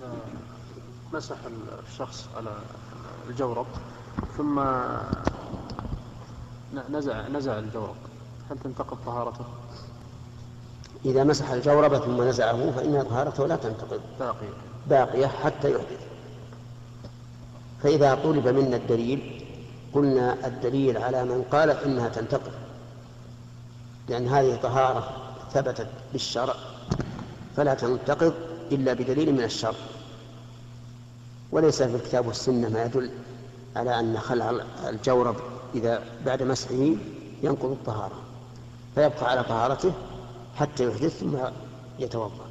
إذا مسح الشخص على الجورب ثم نزع نزع الجورب هل تنتقض طهارته؟ إذا مسح الجورب ثم نزعه فإن طهارته لا تنتقض باقية. باقية حتى يحدث. فإذا طلب منا الدليل قلنا الدليل على من قال إنها تنتقض لأن هذه طهارة ثبتت بالشرع فلا تنتقض إلا بدليل من الشرع وليس في الكتاب والسنة ما يدل على أن خلع الجورب إذا بعد مسحه ينقض الطهارة فيبقى على طهارته حتى يحدث ثم يتوضأ.